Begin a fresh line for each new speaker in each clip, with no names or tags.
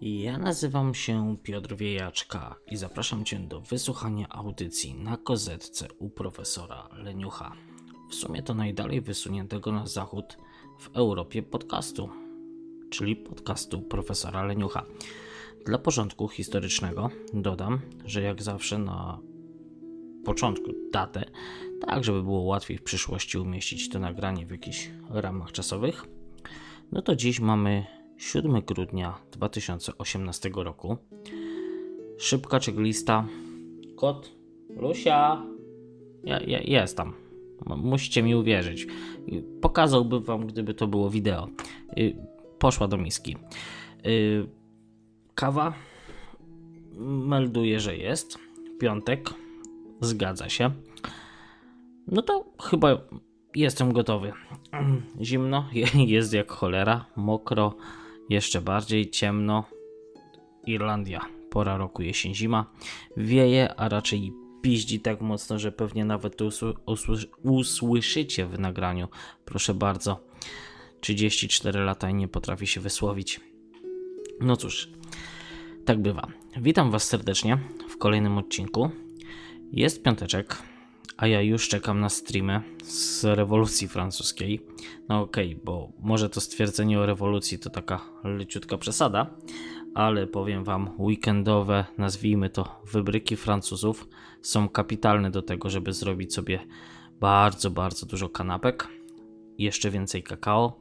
Ja nazywam się Piotr Wiejaczka i zapraszam Cię do wysłuchania audycji na kozetce u profesora Leniucha. W sumie to najdalej wysuniętego na zachód w Europie podcastu, czyli podcastu profesora Leniucha. Dla porządku historycznego dodam, że jak zawsze na początku datę, tak żeby było łatwiej w przyszłości umieścić to nagranie w jakichś ramach czasowych. No to dziś mamy 7 grudnia 2018 roku. Szybka checklista. Kot, Lusia, ja, ja jestem. Musicie mi uwierzyć. Pokazałbym wam, gdyby to było wideo. Poszła do miski. Y, kawa melduje, że jest. Piątek. Zgadza się. No to chyba jestem gotowy. Zimno, jest jak cholera, mokro, jeszcze bardziej ciemno. Irlandia, pora roku jesień zima. Wieje, a raczej piździ tak mocno, że pewnie nawet to usłyszycie w nagraniu. Proszę bardzo. 34 lata i nie potrafi się wysłowić. No cóż, tak bywa. Witam Was serdecznie w kolejnym odcinku. Jest piąteczek, a ja już czekam na streamy z rewolucji francuskiej. No okej, okay, bo może to stwierdzenie o rewolucji to taka leciutka przesada, ale powiem wam, weekendowe, nazwijmy to, wybryki Francuzów są kapitalne do tego, żeby zrobić sobie bardzo, bardzo dużo kanapek, jeszcze więcej kakao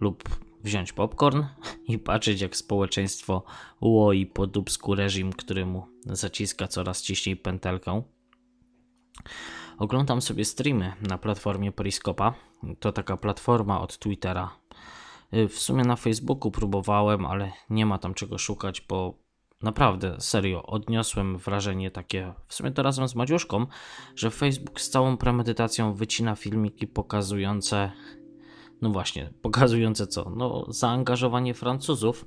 lub wziąć popcorn i patrzeć jak społeczeństwo łoi po dubsku reżim, któremu zaciska coraz ciśniej pętelkę. Oglądam sobie streamy na platformie Periscopa. To taka platforma od Twittera. Y, w sumie na Facebooku próbowałem, ale nie ma tam czego szukać, bo naprawdę, serio, odniosłem wrażenie takie, w sumie to razem z Madziuszką, że Facebook z całą premedytacją wycina filmiki pokazujące, no właśnie, pokazujące co? No, zaangażowanie Francuzów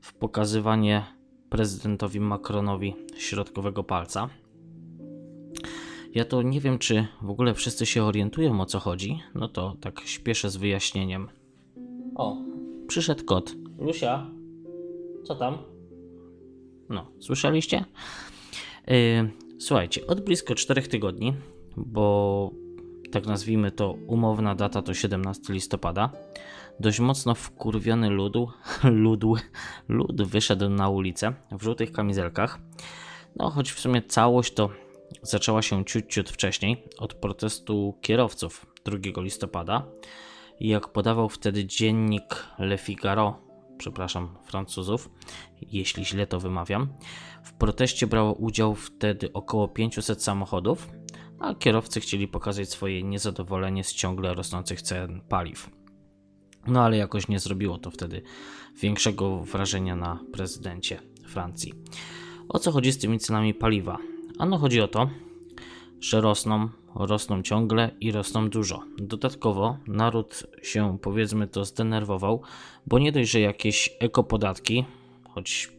w pokazywanie prezydentowi Macronowi środkowego palca. Ja to nie wiem, czy w ogóle wszyscy się orientują o co chodzi. No to tak śpieszę z wyjaśnieniem. O, przyszedł kot. Lusia, co tam? No, słyszeliście? Yy, słuchajcie, od blisko 4 tygodni, bo tak nazwijmy to umowna data to 17 listopada, dość mocno wkurwiony ludu, ludu, lud wyszedł na ulicę w żółtych kamizelkach. No, choć w sumie całość to zaczęła się ciut, ciut wcześniej od protestu kierowców 2 listopada. Jak podawał wtedy dziennik Le Figaro, przepraszam Francuzów, jeśli źle to wymawiam, w proteście brało udział wtedy około 500 samochodów, a kierowcy chcieli pokazać swoje niezadowolenie z ciągle rosnących cen paliw. No ale jakoś nie zrobiło to wtedy większego wrażenia na prezydencie Francji. O co chodzi z tymi cenami paliwa? Ano chodzi o to, że rosną, rosną ciągle i rosną dużo. Dodatkowo naród się powiedzmy to zdenerwował, bo nie dość, że jakieś ekopodatki, choć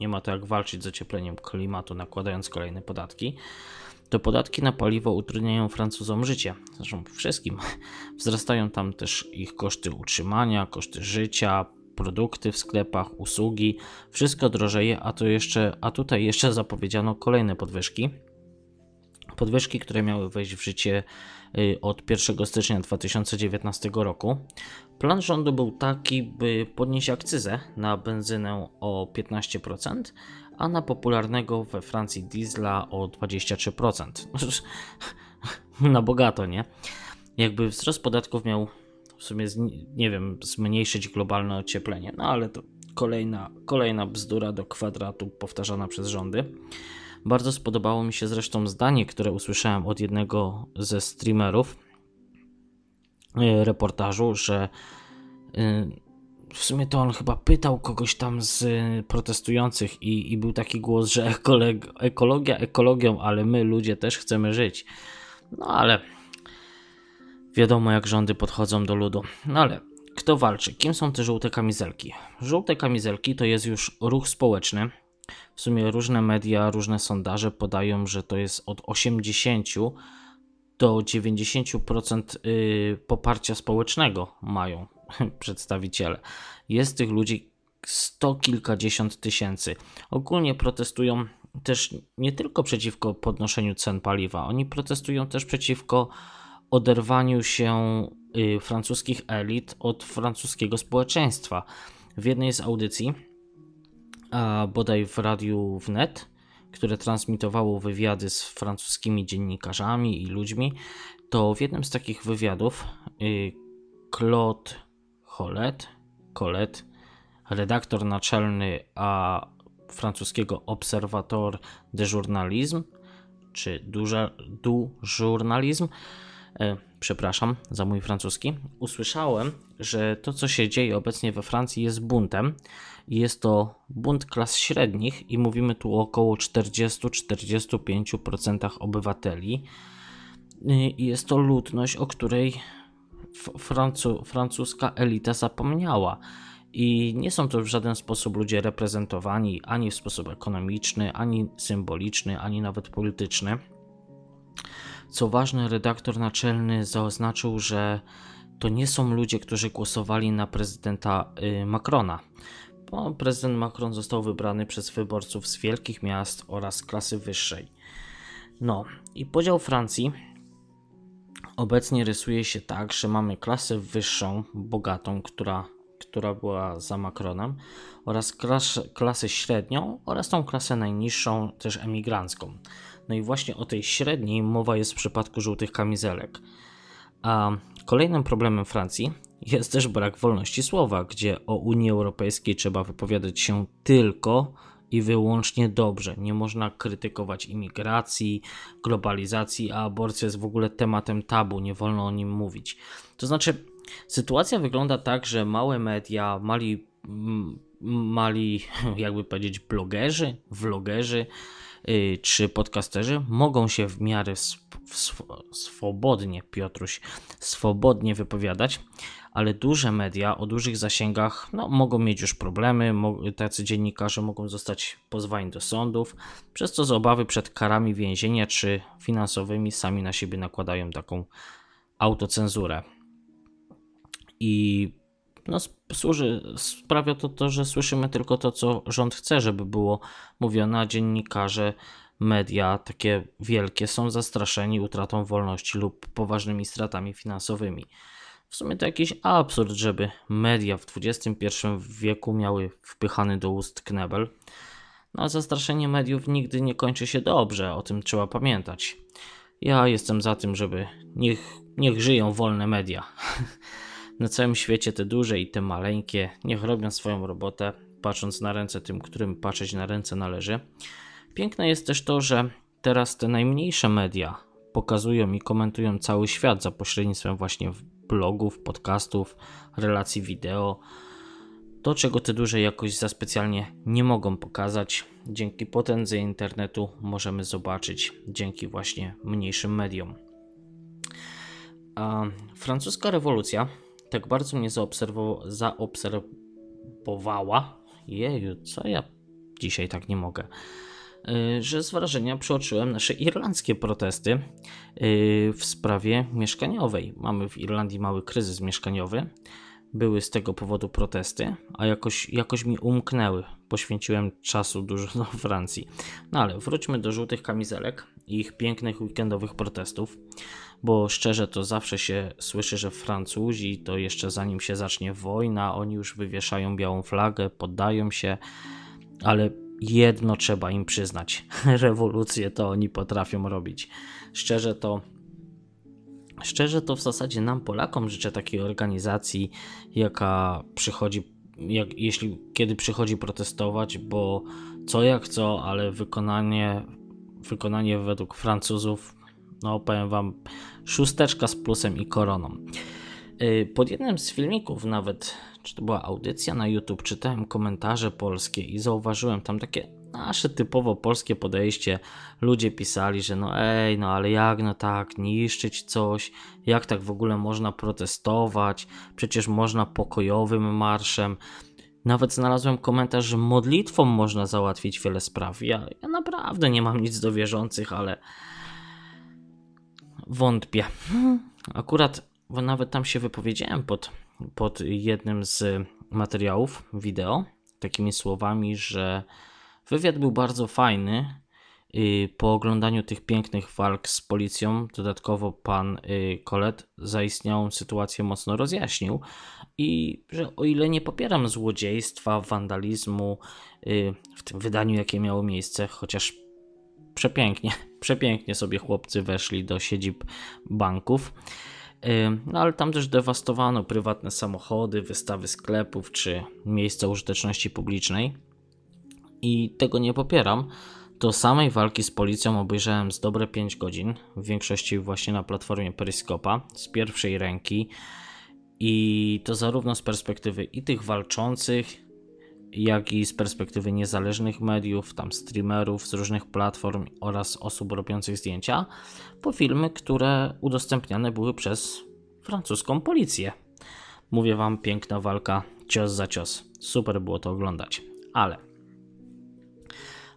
nie ma to jak walczyć z ociepleniem klimatu nakładając kolejne podatki, to podatki na paliwo utrudniają Francuzom życie. Zresztą wszystkim. Wzrastają tam też ich koszty utrzymania, koszty życia, produkty w sklepach, usługi, wszystko drożeje, a, to jeszcze, a tutaj jeszcze zapowiedziano kolejne podwyżki. Podwyżki, które miały wejść w życie y, od 1 stycznia 2019 roku. Plan rządu był taki, by podnieść akcyzę na benzynę o 15%, a na popularnego we Francji diesla o 23%. na bogato, nie? Jakby wzrost podatków miał w sumie, nie wiem, zmniejszyć globalne ocieplenie. No ale to kolejna, kolejna bzdura do kwadratu powtarzana przez rządy. Bardzo spodobało mi się zresztą zdanie, które usłyszałem od jednego ze streamerów e, reportażu, że e, w sumie to on chyba pytał kogoś tam z protestujących i, i był taki głos, że ekolog, ekologia ekologią, ale my ludzie też chcemy żyć. No ale Wiadomo, jak rządy podchodzą do ludu. No ale kto walczy? Kim są te żółte kamizelki? Żółte kamizelki to jest już ruch społeczny. W sumie różne media, różne sondaże podają, że to jest od 80 do 90% y, poparcia społecznego mają przedstawiciele. Jest tych ludzi sto kilkadziesiąt tysięcy. Ogólnie protestują też nie tylko przeciwko podnoszeniu cen paliwa, oni protestują też przeciwko oderwaniu się y, francuskich elit od francuskiego społeczeństwa. W jednej z audycji, bodaj w radiu wnet, które transmitowało wywiady z francuskimi dziennikarzami i ludźmi, to w jednym z takich wywiadów y, Claude Collet, Collet redaktor naczelny a francuskiego Observateur de Journalisme, czy du, Journalisme, przepraszam za mój francuski, usłyszałem, że to, co się dzieje obecnie we Francji, jest buntem. Jest to bunt klas średnich i mówimy tu o około 40-45% obywateli. I jest to ludność, o której francu, francuska elita zapomniała. I nie są to w żaden sposób ludzie reprezentowani ani w sposób ekonomiczny, ani symboliczny, ani nawet polityczny. Co ważne, redaktor naczelny zaznaczył, że to nie są ludzie, którzy głosowali na prezydenta y, Macrona. Bo prezydent Macron został wybrany przez wyborców z wielkich miast oraz klasy wyższej. No i podział Francji obecnie rysuje się tak, że mamy klasę wyższą, bogatą, która która była za Macronem, oraz klas, klasę średnią oraz tą klasę najniższą, też emigrancką. No i właśnie o tej średniej mowa jest w przypadku żółtych kamizelek. A kolejnym problemem Francji jest też brak wolności słowa, gdzie o Unii Europejskiej trzeba wypowiadać się tylko i wyłącznie dobrze. Nie można krytykować imigracji, globalizacji, a aborcja jest w ogóle tematem tabu, nie wolno o nim mówić. To znaczy, Sytuacja wygląda tak, że małe media, mali, mali jakby powiedzieć, blogerzy, vlogerzy czy podcasterzy mogą się w miarę sw swobodnie, Piotruś, swobodnie wypowiadać, ale duże media o dużych zasięgach no, mogą mieć już problemy, tacy dziennikarze mogą zostać pozwani do sądów, przez co z obawy przed karami więzienia czy finansowymi sami na siebie nakładają taką autocenzurę. I no, służy, sprawia to to, że słyszymy tylko to, co rząd chce, żeby było mówione, a dziennikarze, media takie wielkie są zastraszeni utratą wolności lub poważnymi stratami finansowymi. W sumie to jakiś absurd, żeby media w XXI wieku miały wpychany do ust knebel. No a zastraszenie mediów nigdy nie kończy się dobrze, o tym trzeba pamiętać. Ja jestem za tym, żeby niech, niech żyją wolne media. Na całym świecie te duże i te maleńkie niech robią swoją robotę, patrząc na ręce tym, którym patrzeć na ręce należy. Piękne jest też to, że teraz te najmniejsze media pokazują i komentują cały świat za pośrednictwem właśnie blogów, podcastów, relacji wideo. To, czego te duże jakoś za specjalnie nie mogą pokazać, dzięki potędze internetu możemy zobaczyć dzięki właśnie mniejszym mediom. A francuska rewolucja tak bardzo mnie zaobserwowała. Jeju, co ja dzisiaj tak nie mogę. Y, że z wrażenia przeoczyłem nasze irlandzkie protesty y, w sprawie mieszkaniowej. Mamy w Irlandii mały kryzys mieszkaniowy. Były z tego powodu protesty, a jakoś, jakoś mi umknęły. Poświęciłem czasu dużo do Francji. No ale wróćmy do żółtych kamizelek ich pięknych weekendowych protestów bo szczerze to zawsze się słyszy, że Francuzi to jeszcze zanim się zacznie wojna, oni już wywieszają białą flagę, poddają się, ale jedno trzeba im przyznać: rewolucję to oni potrafią robić. Szczerze to. Szczerze to w zasadzie nam, Polakom, życzę takiej organizacji, jaka przychodzi, jak, jeśli kiedy przychodzi protestować, bo co jak co, ale wykonanie, wykonanie według Francuzów no powiem wam, szósteczka z plusem i koroną. Y, pod jednym z filmików, nawet czy to była audycja na YouTube, czytałem komentarze polskie i zauważyłem tam takie nasze typowo polskie podejście. Ludzie pisali, że no ej, no ale jak no tak, niszczyć coś, jak tak w ogóle można protestować, przecież można pokojowym marszem. Nawet znalazłem komentarz, że modlitwą można załatwić wiele spraw. Ja, ja naprawdę nie mam nic do wierzących, ale Wątpię. Akurat nawet tam się wypowiedziałem pod, pod jednym z materiałów wideo, takimi słowami, że wywiad był bardzo fajny. Y, po oglądaniu tych pięknych walk z policją, dodatkowo pan Kolet y, zaistniałą sytuację mocno rozjaśnił i że o ile nie popieram złodziejstwa, wandalizmu y, w tym wydaniu, jakie miało miejsce, chociaż przepięknie, przepięknie sobie chłopcy weszli do siedzib banków, no ale tam też dewastowano prywatne samochody, wystawy sklepów czy miejsca użyteczności publicznej i tego nie popieram. Do samej walki z policją obejrzałem z dobre 5 godzin, w większości właśnie na platformie Periscopa, z pierwszej ręki. I to zarówno z perspektywy i tych walczących, jak i z perspektywy niezależnych mediów, tam streamerów z różnych platform oraz osób robiących zdjęcia, po filmy, które udostępniane były przez francuską policję. Mówię wam, piękna walka, cios za cios. Super było to oglądać. Ale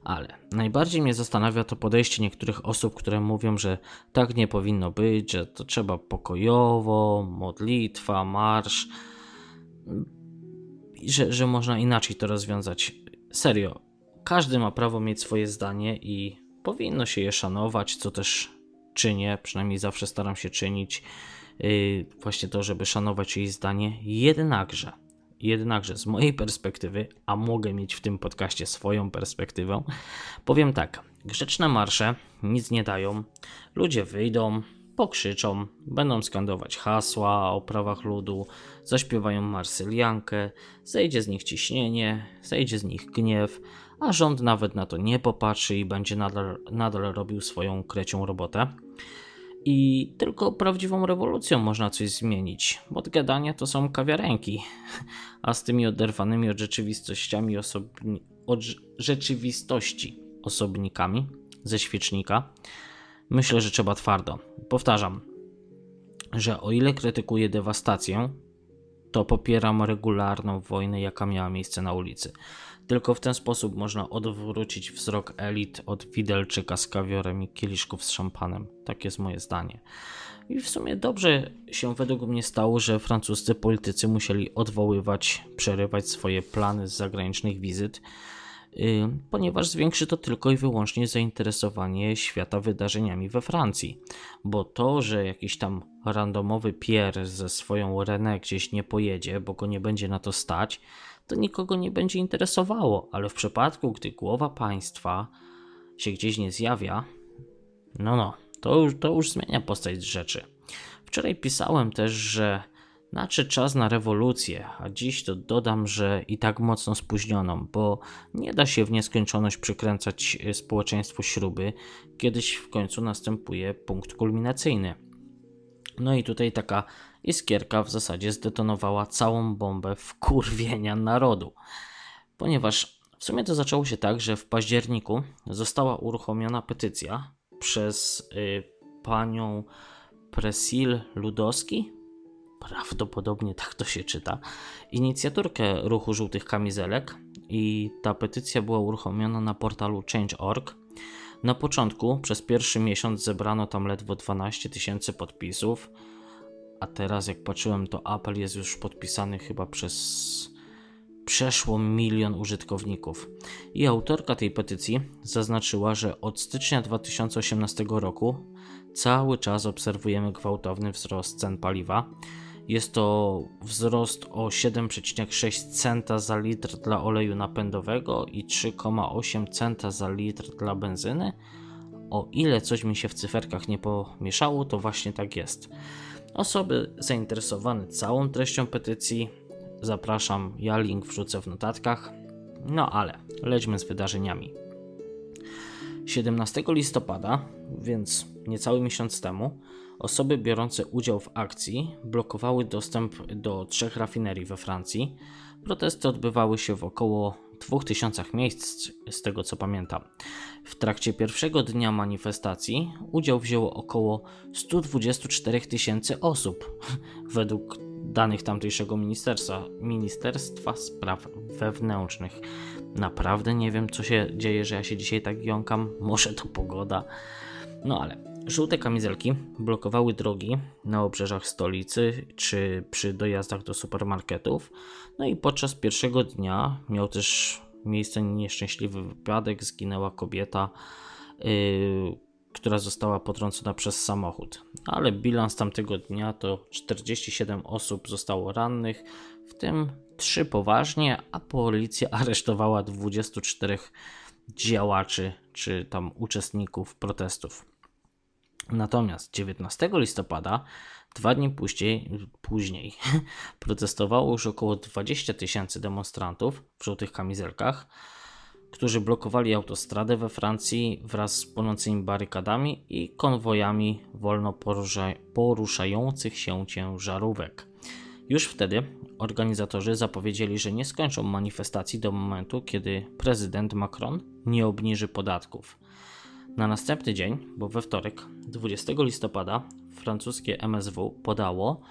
ale najbardziej mnie zastanawia to podejście niektórych osób, które mówią, że tak nie powinno być, że to trzeba pokojowo, modlitwa, marsz, że, że można inaczej to rozwiązać. Serio, każdy ma prawo mieć swoje zdanie i powinno się je szanować, co też czynię, przynajmniej zawsze staram się czynić. Yy, właśnie to, żeby szanować czyjeś zdanie. Jednakże Jednakże z mojej perspektywy, a mogę mieć w tym podcaście swoją perspektywę, powiem tak: grzeczne marsze nic nie dają. Ludzie wyjdą, pokrzyczą, będą skandować hasła o prawach ludu, zaśpiewają marsyliankę, zejdzie z nich ciśnienie, zejdzie z nich gniew, a rząd nawet na to nie popatrzy i będzie nadal, nadal robił swoją krecią robotę. I tylko prawdziwą rewolucją można coś zmienić, bo gadania to są kawiarenki, a z tymi oderwanymi od rzeczywistościami osobni- od rzeczywistości osobnikami ze świecznika myślę, że trzeba twardo. Powtarzam, że o ile krytykuję dewastację, to popieram regularną wojnę, jaka miała miejsce na ulicy. Tylko w ten sposób można odwrócić wzrok elit od widelczyka z kawiorem i kieliszków z szampanem. Tak jest moje zdanie. I w sumie dobrze się według mnie stało, że francuscy politycy musieli odwoływać, przerywać swoje plany z zagranicznych wizyt, yy, ponieważ zwiększy to tylko i wyłącznie zainteresowanie świata wydarzeniami we Francji. Bo to, że jakiś tam randomowy Pierre ze swoją René gdzieś nie pojedzie, bo go nie będzie na to stać, to nikogo nie będzie interesowało, ale w przypadku, gdy głowa państwa się gdzieś nie zjawia, no no, to już, to już zmienia postać rzeczy. Wczoraj pisałem też, że nadszedł czas na rewolucję, a dziś to dodam, że i tak mocno spóźnioną, bo nie da się w nieskończoność przykręcać społeczeństwu śruby, kiedyś w końcu następuje punkt kulminacyjny. No i tutaj taka iskierka w zasadzie zdetonowała całą bombę wkurwienia narodu. Ponieważ w sumie to zaczęło się tak, że w październiku została uruchomiona petycja przez y, panią Presil Ludowski, prawdopodobnie tak to się czyta, inicjatorkę ruchu żółtych kamizelek i ta petycja była uruchomiona na portalu change.org. Na początku przez pierwszy miesiąc zebrano tam ledwo 12 tysięcy podpisów, a teraz jak patrzyłem, to apel jest już podpisany chyba przez przeszło milion użytkowników. I autorka tej petycji zaznaczyła, że od stycznia 2018 roku cały czas obserwujemy gwałtowny wzrost cen paliwa. Jest to wzrost o 7,6 centa za litr dla oleju napędowego i 3,8 centa za litr dla benzyny. O ile coś mi się w cyferkach nie pomieszało, to właśnie tak jest. Osoby zainteresowane całą treścią petycji zapraszam, ja link wrzucę w notatkach. No ale lećmy z wydarzeniami. 17 listopada, więc niecały miesiąc temu, osoby biorące udział w akcji blokowały dostęp do trzech rafinerii we Francji. Protesty odbywały się w około 2000 miejsc, z tego co pamiętam. W trakcie pierwszego dnia manifestacji udział wzięło około 124 tysięcy osób, według danych tamtejszego ministerstwa, Ministerstwa Spraw Wewnętrznych. Naprawdę nie wiem, co się dzieje, że ja się dzisiaj tak jąkam. Może to pogoda. No ale Żółte kamizelki blokowały drogi na obrzeżach stolicy czy przy dojazdach do supermarketów. No i podczas pierwszego dnia miał też miejsce nieszczęśliwy wypadek. Zginęła kobieta, yy, która została potrącona przez samochód. Ale bilans tamtego dnia to 47 osób zostało rannych, w tym 3 poważnie, a policja aresztowała 24 działaczy czy tam uczestników protestów. Natomiast 19 listopada, dwa dni później, później protestowało już około 20 tysięcy demonstrantów w żółtych kamizelkach, którzy blokowali autostradę we Francji wraz z płonącymi barykadami i konwojami wolno porusza, poruszających się ciężarówek. Już wtedy organizatorzy zapowiedzieli, że nie skończą manifestacji do momentu, kiedy prezydent Macron nie obniży podatków. Na następny dzień, bo we wtorek, 20 listopada, francuskie MSW podało,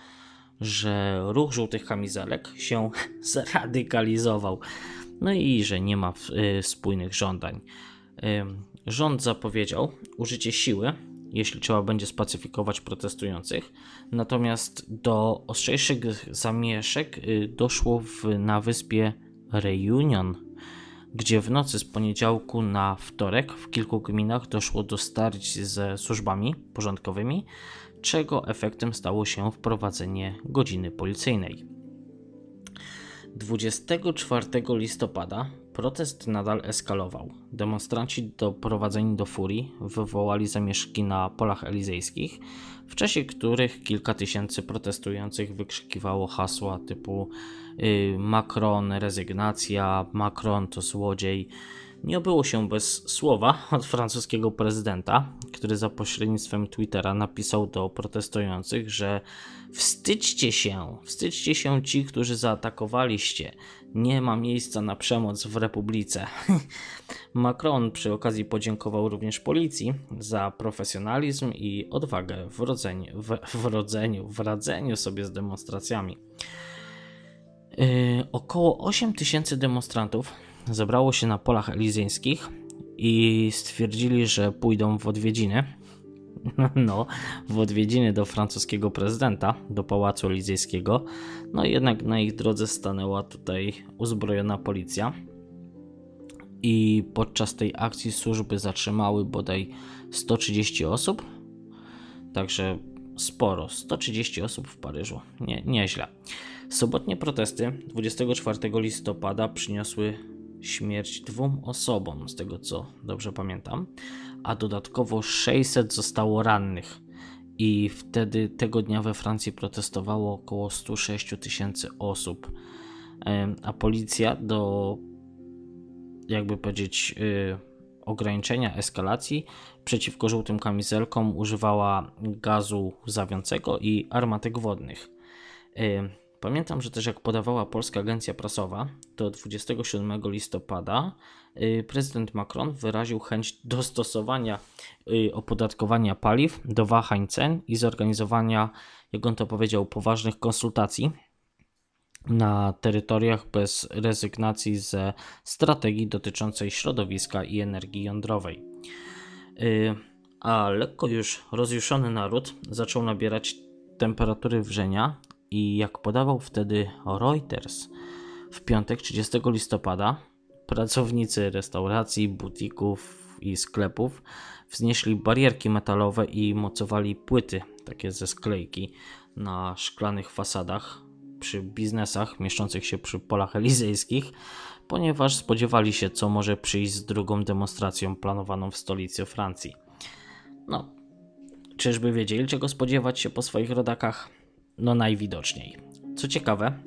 że ruch żółtych kamizelek się zradykalizował. No i że nie ma y, spójnych żądań. Y, rząd zapowiedział użycie siły, jeśli trzeba będzie spacyfikować protestujących. Natomiast do ostrzejszych zamieszek y, doszło w, na wyspie Reunion gdzie w nocy z poniedziałku na wtorek w kilku gminach doszło do starć ze służbami porządkowymi, czego efektem stało się wprowadzenie godziny policyjnej. 24 listopada protest nadal eskalował. Demonstranci doprowadzeni do furii wywołali zamieszki na polach elizejskich, w czasie których kilka tysięcy protestujących wykrzykiwało hasła typu Macron rezygnacja, Macron to złodziej. Nie obyło się bez słowa od francuskiego prezydenta, który za pośrednictwem Twittera napisał do protestujących, że wstydźcie się, wstydźcie się ci, którzy zaatakowaliście. Nie ma miejsca na przemoc w republice. Macron przy okazji podziękował również policji za profesjonalizm i odwagę w, rodzeniu, w, w rodzeniu, w radzeniu sobie z demonstracjami. Yy, około 8 tysięcy demonstrantów zebrało się na polach elizyjskich i stwierdzili, że pójdą w odwiedziny. No, w odwiedziny do francuskiego prezydenta, do pałacu elizyjskiego. No jednak na ich drodze stanęła tutaj uzbrojona policja. I podczas tej akcji służby zatrzymały bodaj 130 osób. Także sporo, 130 osób w Paryżu. Nie, nieźle. Sobotnie protesty 24 listopada przyniosły śmierć dwóm osobom, z tego co dobrze pamiętam, a dodatkowo 600 zostało rannych. I wtedy tego dnia we Francji protestowało około 106 tysięcy osób, a policja do, jakby powiedzieć, y, ograniczenia eskalacji przeciwko żółtym kamizelkom używała gazu zawiącego i armatek wodnych. Pamiętam, że też jak podawała polska agencja prasowa, to 27 listopada y, prezydent Macron wyraził chęć dostosowania y, opodatkowania paliw do wahań cen i zorganizowania, jak on to powiedział, poważnych konsultacji na terytoriach bez rezygnacji ze strategii dotyczącej środowiska i energii jądrowej. Y, a lekko już rozjuszony naród zaczął nabierać temperatury wrzenia i jak podawał wtedy Reuters, w piątek 30 listopada pracownicy restauracji, butików i sklepów wznieśli barierki metalowe i mocowali płyty, takie ze sklejki, na szklanych fasadach przy biznesach mieszczących się przy polach elizejskich, ponieważ spodziewali się, co może przyjść z drugą demonstracją planowaną w stolicy Francji. No, czyżby wiedzieli, czego spodziewać się po swoich rodakach? No najwidoczniej. Co ciekawe,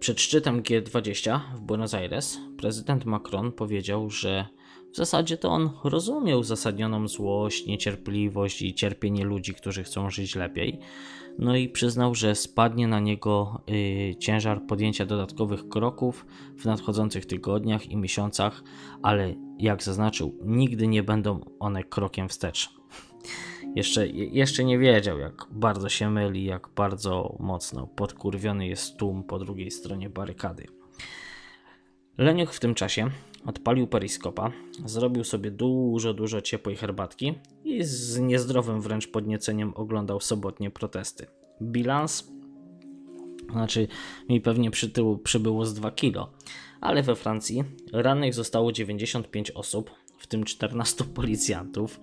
przed szczytem G20 w Buenos Aires prezydent Macron powiedział, że w zasadzie to on rozumie uzasadnioną złość, niecierpliwość i cierpienie ludzi, którzy chcą żyć lepiej. No i przyznał, że spadnie na niego y, ciężar podjęcia dodatkowych kroków w nadchodzących tygodniach i miesiącach, ale jak zaznaczył, nigdy nie będą one krokiem wstecz jeszcze, jeszcze nie wiedział, jak bardzo się myli, jak bardzo mocno podkurwiony jest tłum po drugiej stronie barykady. Leniuch w tym czasie odpalił periskopa, zrobił sobie dużo, dużo ciepłej herbatki i z niezdrowym wręcz podnieceniem oglądał sobotnie protesty. Bilans, znaczy mi pewnie przy tyłu przybyło z 2 kilo, ale we Francji rannych zostało 95 osób, w tym 14 policjantów,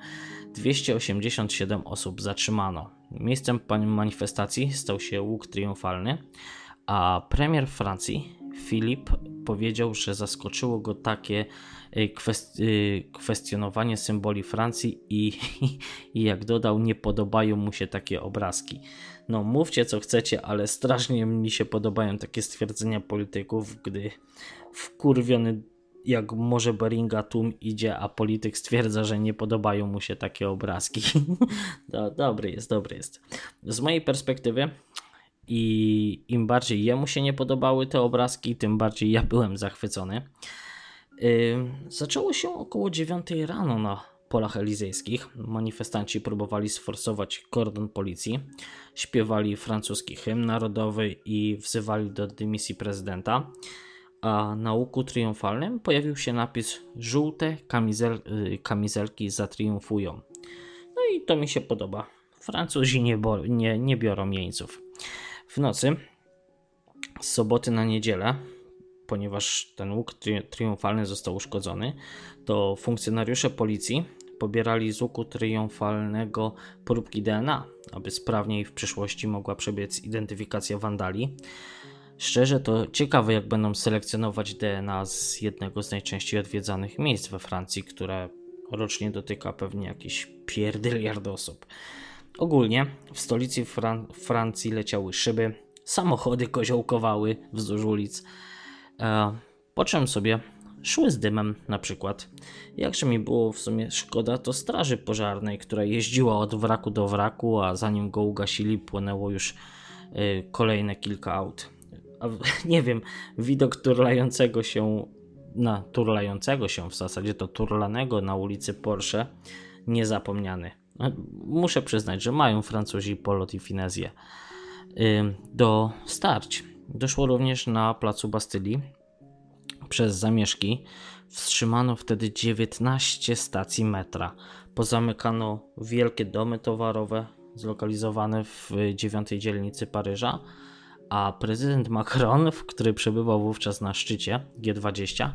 287 osób zatrzymano. Miejscem manifestacji stał się łuk triumfalny, a premier Francji Filip powiedział, że zaskoczyło go takie y, y, kwestionowanie symboli Francji i, i jak dodał, nie podobają mu się takie obrazki. No, mówcie co chcecie, ale strasznie mi się podobają takie stwierdzenia polityków, gdy wkurwiony jak może Beringa tłum idzie, a polityk stwierdza, że nie podobają mu się takie obrazki. Do, dobry jest, dobry jest. Z mojej perspektywy i im bardziej jemu się nie podobały te obrazki, tym bardziej ja byłem zachwycony. Yy, zaczęło się około 9 rano na polach elizejskich. Manifestanci próbowali sforsować kordon policji, śpiewali francuski hymn narodowy i wzywali do dymisji prezydenta. A na łuku triumfalnym pojawił się napis żółte kamizel, yy, kamizelki zatriumfują. No i to mi się podoba. Francuzi nie, bo, nie, nie biorą jeńców. W nocy z soboty na niedzielę, ponieważ ten łuk tri triumfalny został uszkodzony, to funkcjonariusze policji pobierali z łuku triumfalnego próbki DNA, aby sprawniej w przyszłości mogła przebiec identyfikacja wandali. Szczerze to ciekawe, jak będą selekcjonować DNA z jednego z najczęściej odwiedzanych miejsc we Francji, które rocznie dotyka pewnie jakieś pierdyliard osób. Ogólnie w stolicy Fran Francji leciały szyby, samochody koziołkowały wzdłuż ulic, e, po czym sobie szły z dymem na przykład. Jakże mi było w sumie szkoda to straży pożarnej, która jeździła od wraku do wraku, a zanim go ugasili płynęło już y, kolejne kilka aut. Nie wiem, widok turlającego się na turlającego się w zasadzie to turlanego na ulicy Porsche niezapomniany. Muszę przyznać, że mają Francuzi polot i finezję. Do starć doszło również na placu Bastylii. Przez zamieszki wstrzymano wtedy 19 stacji metra. Pozamykano wielkie domy towarowe zlokalizowane w dziewiątej dzielnicy Paryża, a prezydent Macron, który przebywał wówczas na szczycie G20,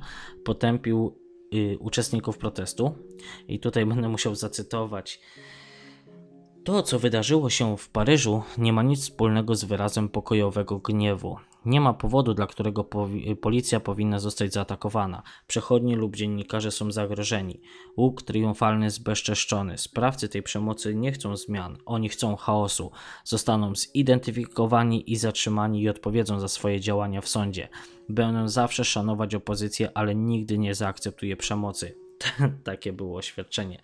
potępił y, uczestników protestu. I tutaj będę musiał zacytować to, co wydarzyło się w Paryżu, nie ma nic wspólnego z wyrazem pokojowego gniewu. Nie ma powodu, dla którego policja powinna zostać zaatakowana. Przechodni lub dziennikarze są zagrożeni. Łuk triumfalny zbezczeszczony. Sprawcy tej przemocy nie chcą zmian, oni chcą chaosu. Zostaną zidentyfikowani i zatrzymani i odpowiedzą za swoje działania w sądzie. Będę zawsze szanować opozycję, ale nigdy nie zaakceptuję przemocy. Takie było oświadczenie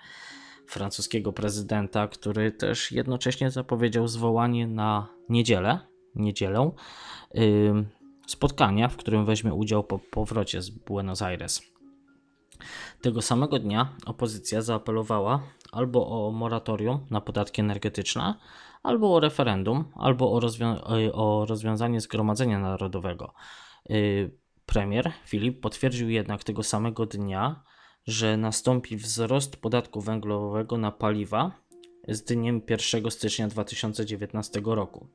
francuskiego prezydenta, który też jednocześnie zapowiedział zwołanie na niedzielę, niedzielę, spotkania, w którym weźmie udział po powrocie z Buenos Aires. Tego samego dnia opozycja zaapelowała albo o moratorium na podatki energetyczne, albo o referendum, albo o, rozwią y, o rozwiązanie Zgromadzenia Narodowego. Yy, premier Filip potwierdził jednak tego samego dnia, że nastąpi wzrost podatku węglowego na paliwa z dniem 1 stycznia 2019 roku.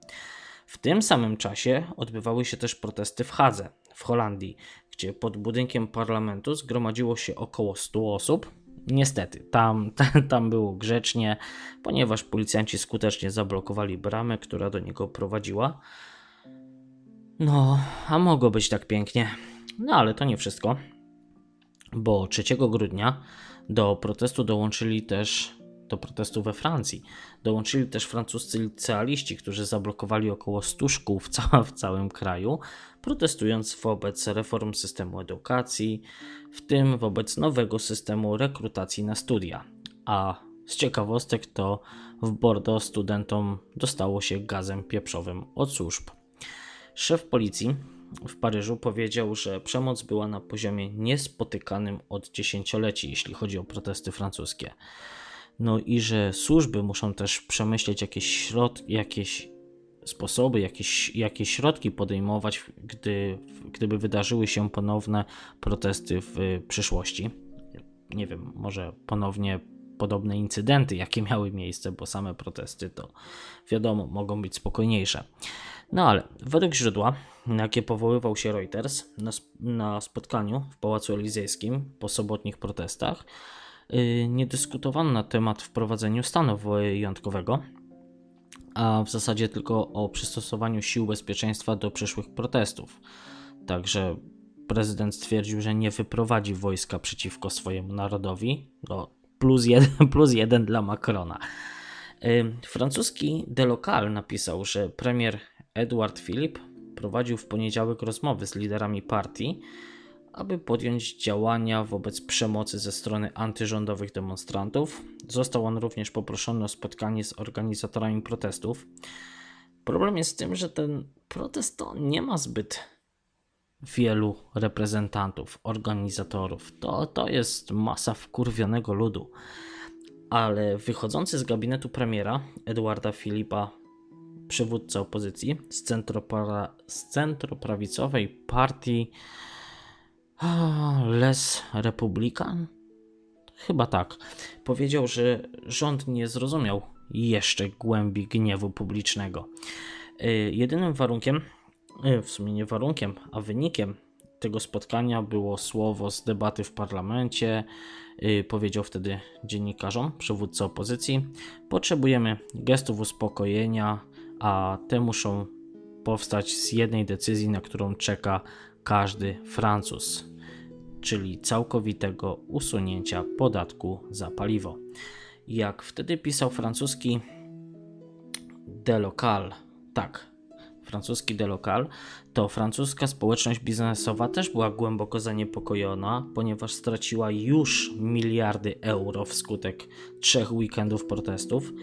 W tym samym czasie odbywały się też protesty w Hadze, w Holandii, gdzie pod budynkiem parlamentu zgromadziło się około 100 osób. Niestety, tam, tam było grzecznie, ponieważ policjanci skutecznie zablokowali bramę, która do niego prowadziła. No, a mogło być tak pięknie. No ale to nie wszystko bo 3 grudnia do protestu dołączyli też do protestu we Francji. Dołączyli też francuscy licealiści, którzy zablokowali około 100 szkół w, ca w całym kraju, protestując wobec reform systemu edukacji, w tym wobec nowego systemu rekrutacji na studia. A z ciekawostek to w Bordeaux studentom dostało się gazem pieprzowym od służb. Szef policji w Paryżu powiedział, że przemoc była na poziomie niespotykanym od dziesięcioleci, jeśli chodzi o protesty francuskie. No i że służby muszą też przemyśleć jakieś środki, jakieś sposoby, jakieś, jakieś środki podejmować, gdy, gdyby wydarzyły się ponowne protesty w przyszłości. Nie wiem, może ponownie podobne incydenty, jakie miały miejsce, bo same protesty to wiadomo, mogą być spokojniejsze. No ale według źródła, na jakie powoływał się Reuters na, na spotkaniu w Pałacu Elizejskim po sobotnich protestach, nie dyskutowano na temat wprowadzenia stanu wyjątkowego, a w zasadzie tylko o przystosowaniu sił bezpieczeństwa do przyszłych protestów. Także prezydent stwierdził, że nie wyprowadzi wojska przeciwko swojemu narodowi. No, plus, jeden, plus jeden dla Macrona. Francuski Delocal napisał, że premier Edward Philip prowadził w poniedziałek rozmowy z liderami partii, aby podjąć działania wobec przemocy ze strony antyrządowych demonstrantów. Został on również poproszony o spotkanie z organizatorami protestów. Problem jest z tym, że ten protest to nie ma zbyt wielu reprezentantów, organizatorów. To, to jest masa wkurwionego ludu. Ale wychodzący z gabinetu premiera Edwarda Filipa, przywódca opozycji z centroprawicowej partii Les Republican? Chyba tak. Powiedział, że rząd nie zrozumiał jeszcze głębi gniewu publicznego. Y, jedynym warunkiem, y, w sumie nie warunkiem, a wynikiem tego spotkania było słowo z debaty w parlamencie. Y, powiedział wtedy dziennikarzom, przywódca opozycji: Potrzebujemy gestów uspokojenia, a te muszą powstać z jednej decyzji, na którą czeka każdy Francuz czyli całkowitego usunięcia podatku za paliwo. Jak wtedy pisał francuski Delocal, tak, francuski Delocal, to francuska społeczność biznesowa też była głęboko zaniepokojona, ponieważ straciła już miliardy euro wskutek trzech weekendów protestów.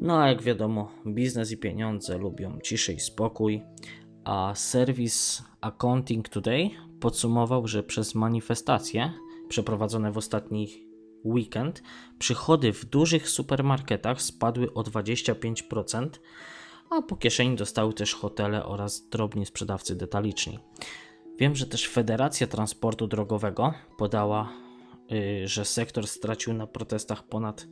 No a jak wiadomo, biznes i pieniądze lubią ciszy i spokój, a serwis Accounting Today podsumował, że przez manifestacje przeprowadzone w ostatni weekend przychody w dużych supermarketach spadły o 25%, a po kieszeni dostały też hotele oraz drobni sprzedawcy detaliczni. Wiem, że też Federacja Transportu Drogowego podała, yy, że sektor stracił na protestach ponad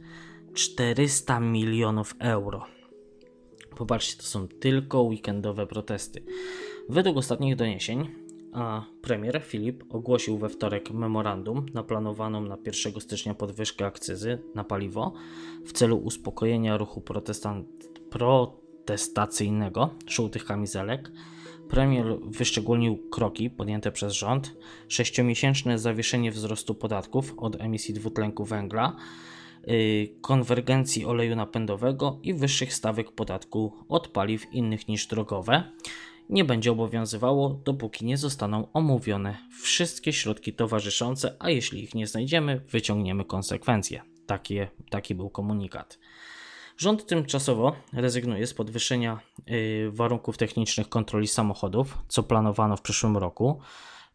400 milionów euro. Popatrzcie, to są tylko weekendowe protesty. Według ostatnich doniesień, a premier Filip ogłosił we wtorek memorandum na planowaną na 1 stycznia podwyżkę akcyzy na paliwo w celu uspokojenia ruchu protestacyjnego żółtych kamizelek. Premier wyszczególnił kroki podjęte przez rząd, sześciomiesięczne zawieszenie wzrostu podatków od emisji dwutlenku węgla, konwergencji oleju napędowego i wyższych stawek podatku od paliw innych niż drogowe nie będzie obowiązywało, dopóki nie zostaną omówione wszystkie środki towarzyszące, a jeśli ich nie znajdziemy, wyciągniemy konsekwencje. Taki, taki był komunikat. Rząd tymczasowo rezygnuje z podwyższenia y, warunków technicznych kontroli samochodów, co planowano w przyszłym roku.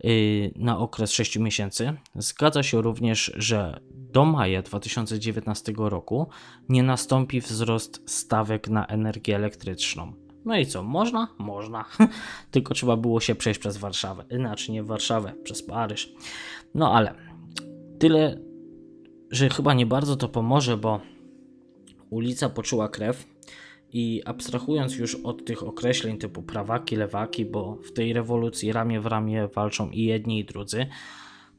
Y, na okres 6 miesięcy. Zgadza się również, że do maja 2019 roku nie nastąpi wzrost stawek na energię elektryczną. No i co, można? Można. Tylko trzeba było się przejść przez Warszawę. Inaczej nie Warszawę, przez Paryż. No ale tyle, że chyba nie bardzo to pomoże, bo ulica poczuła krew i abstrahując już od tych określeń typu prawaki, lewaki, bo w tej rewolucji ramię w ramię walczą i jedni i drudzy,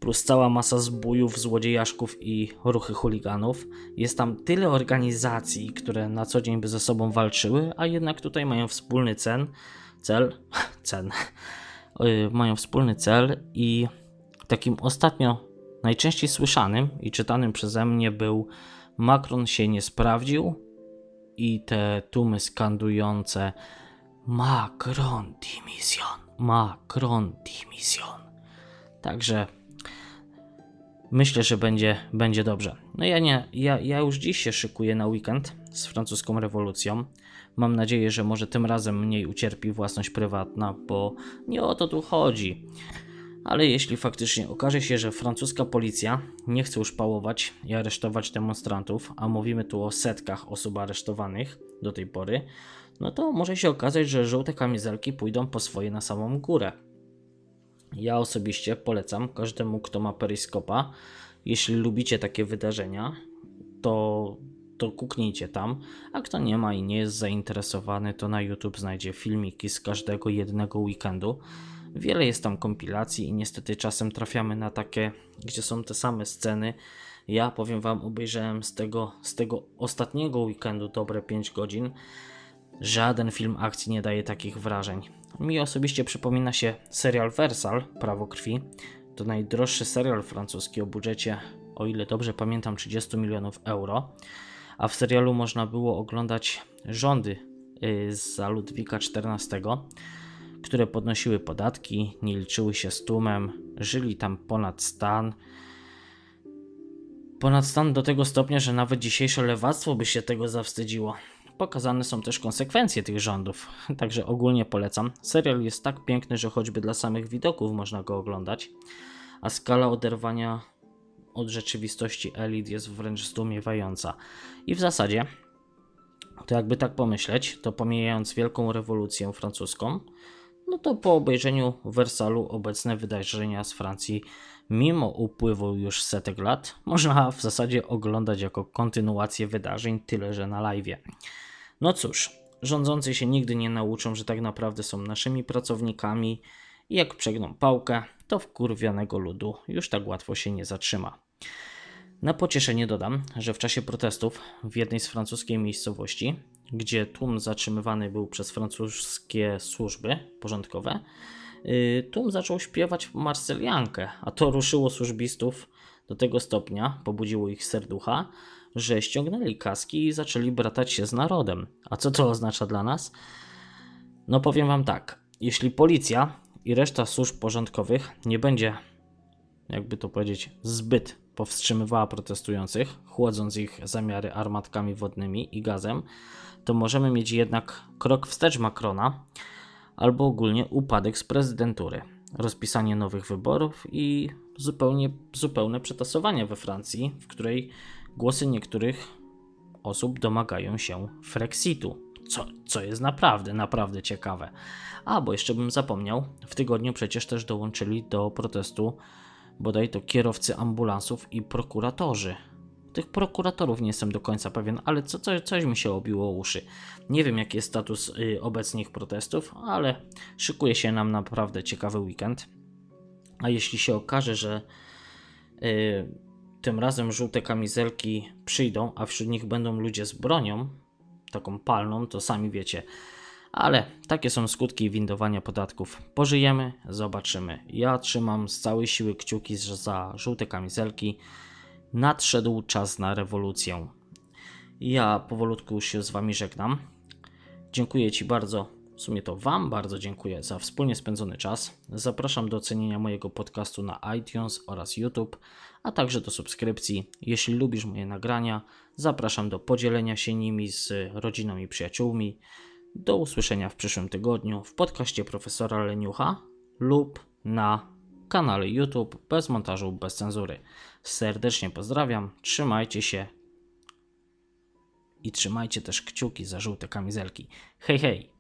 plus cała masa zbójów, złodziejaszków i ruchy chuliganów, jest tam tyle organizacji, które na co dzień by ze sobą walczyły, a jednak tutaj mają wspólny cen, cel, cen, mają wspólny cel i takim ostatnio najczęściej słyszanym i czytanym przeze mnie był Macron się nie sprawdził, i te tłumy skandujące Macron dimission, Macron dimission. Także myślę, że będzie, będzie dobrze. No ja nie, ja, ja już dziś się szykuję na weekend z francuską rewolucją. Mam nadzieję, że może tym razem mniej ucierpi własność prywatna, bo nie o to tu chodzi. Ale jeśli faktycznie okaże się, że francuska policja nie chce już pałować i aresztować demonstrantów, a mówimy tu o setkach osób aresztowanych do tej pory, no to może się okazać, że żółte kamizelki pójdą po swoje na samą górę. Ja osobiście polecam każdemu, kto ma periskopa, jeśli lubicie takie wydarzenia, to, to kuknijcie tam, a kto nie ma i nie jest zainteresowany, to na YouTube znajdzie filmiki z każdego jednego weekendu. Wiele jest tam kompilacji i niestety czasem trafiamy na takie, gdzie są te same sceny. Ja powiem Wam, obejrzałem z tego, z tego ostatniego weekendu dobre 5 godzin. Żaden film akcji nie daje takich wrażeń. Mi osobiście przypomina się serial Versal, Prawo Krwi. To najdroższy serial francuski o budżecie, o ile dobrze pamiętam, 30 milionów euro. A w serialu można było oglądać rządy y, za Ludwika XIV, które podnosiły podatki, nie liczyły się z tłumem, żyli tam ponad stan. Ponad stan do tego stopnia, że nawet dzisiejsze lewactwo by się tego zawstydziło. Pokazane są też konsekwencje tych rządów, także ogólnie polecam. Serial jest tak piękny, że choćby dla samych widoków można go oglądać, a skala oderwania od rzeczywistości elit jest wręcz zdumiewająca. I w zasadzie, to jakby tak pomyśleć, to pomijając wielką rewolucję francuską, no to po obejrzeniu Wersalu obecne wydarzenia z Francji, mimo upływu już setek lat, można w zasadzie oglądać jako kontynuację wydarzeń, tyle że na live. No cóż, rządzący się nigdy nie nauczą, że tak naprawdę są naszymi pracownikami i jak przegną pałkę, to wkurwianego ludu już tak łatwo się nie zatrzyma. Na pocieszenie dodam, że w czasie protestów w jednej z francuskiej miejscowości, gdzie tłum zatrzymywany był przez francuskie służby porządkowe, y, tłum zaczął śpiewać marseliankę, a to ruszyło służbistów do tego stopnia, pobudziło ich serducha, że ściągnęli kaski i zaczęli bratać się z narodem. A co to oznacza dla nas? No powiem wam tak, jeśli policja i reszta służb porządkowych nie będzie, jakby to powiedzieć, zbyt powstrzymywała protestujących, chłodząc ich zamiary armatkami wodnymi i gazem, to możemy mieć jednak krok wstecz Macrona albo ogólnie upadek z prezydentury, rozpisanie nowych wyborów i zupełnie, zupełne przetasowanie we Francji, w której głosy niektórych osób domagają się Frexitu. Co, co jest naprawdę, naprawdę ciekawe. A, bo jeszcze bym zapomniał, w tygodniu przecież też dołączyli do protestu bodaj to kierowcy ambulansów i prokuratorzy. Tych prokuratorów nie jestem do końca pewien, ale co, co, coś mi się obiło uszy. Nie wiem, jaki jest status y, obecnych protestów, ale szykuje się nam naprawdę ciekawy weekend. A jeśli się okaże, że y, tym razem żółte kamizelki przyjdą, a wśród nich będą ludzie z bronią, taką palną, to sami wiecie. Ale takie są skutki windowania podatków. Pożyjemy, zobaczymy. Ja trzymam z całej siły kciuki za żółte kamizelki. Nadszedł czas na rewolucję. Ja powolutku się z Wami żegnam. Dziękuję Ci bardzo w sumie to Wam bardzo dziękuję za wspólnie spędzony czas. Zapraszam do ocenienia mojego podcastu na iTunes oraz YouTube, a także do subskrypcji. Jeśli lubisz moje nagrania, zapraszam do podzielenia się nimi z rodziną i przyjaciółmi. Do usłyszenia w przyszłym tygodniu w podcaście profesora Leniucha lub na kanale YouTube bez montażu, bez cenzury. Serdecznie pozdrawiam, trzymajcie się i trzymajcie też kciuki za żółte kamizelki. Hej, hej!